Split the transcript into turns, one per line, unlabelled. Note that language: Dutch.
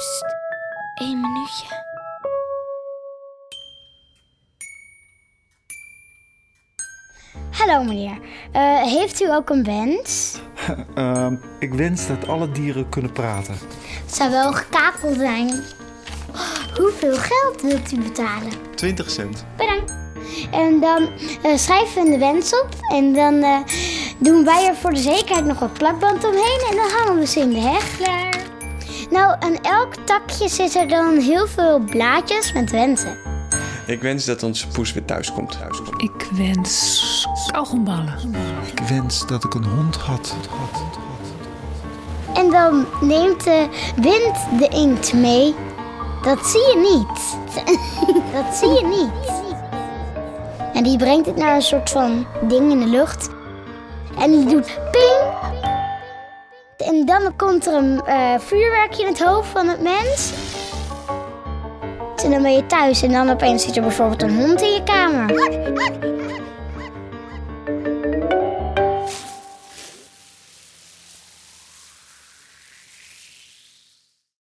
Psst, één minuutje.
Hallo meneer, Eh, heeft u ook een wens?
Ehm, ik wens dat alle dieren kunnen praten.
Het zou wel gekakel zijn. Hoeveel geld wilt u betalen?
20 cent.
Bedankt. En dan eh, schrijven we de wens op. En dan eh, doen wij er voor de zekerheid nog wat plakband omheen. En dan hangen we ze in de heg. Klaar. Nou, aan elk takje zitten dan heel veel blaadjes met wensen.
Ik wens dat onze poes weer thuis komt. Thuis komt.
Ik wens kauwgomballen.
Ik wens dat ik een hond had.
En dan neemt de wind de inkt mee. Dat zie je niet. Dat zie je niet. En die brengt het naar een soort van ding in de lucht. En die doet ping. En dan komt er een eh, vuurwerkje in het hoofd van het mens. En dan ben je thuis en dan opeens zit er bijvoorbeeld een hond in je kamer.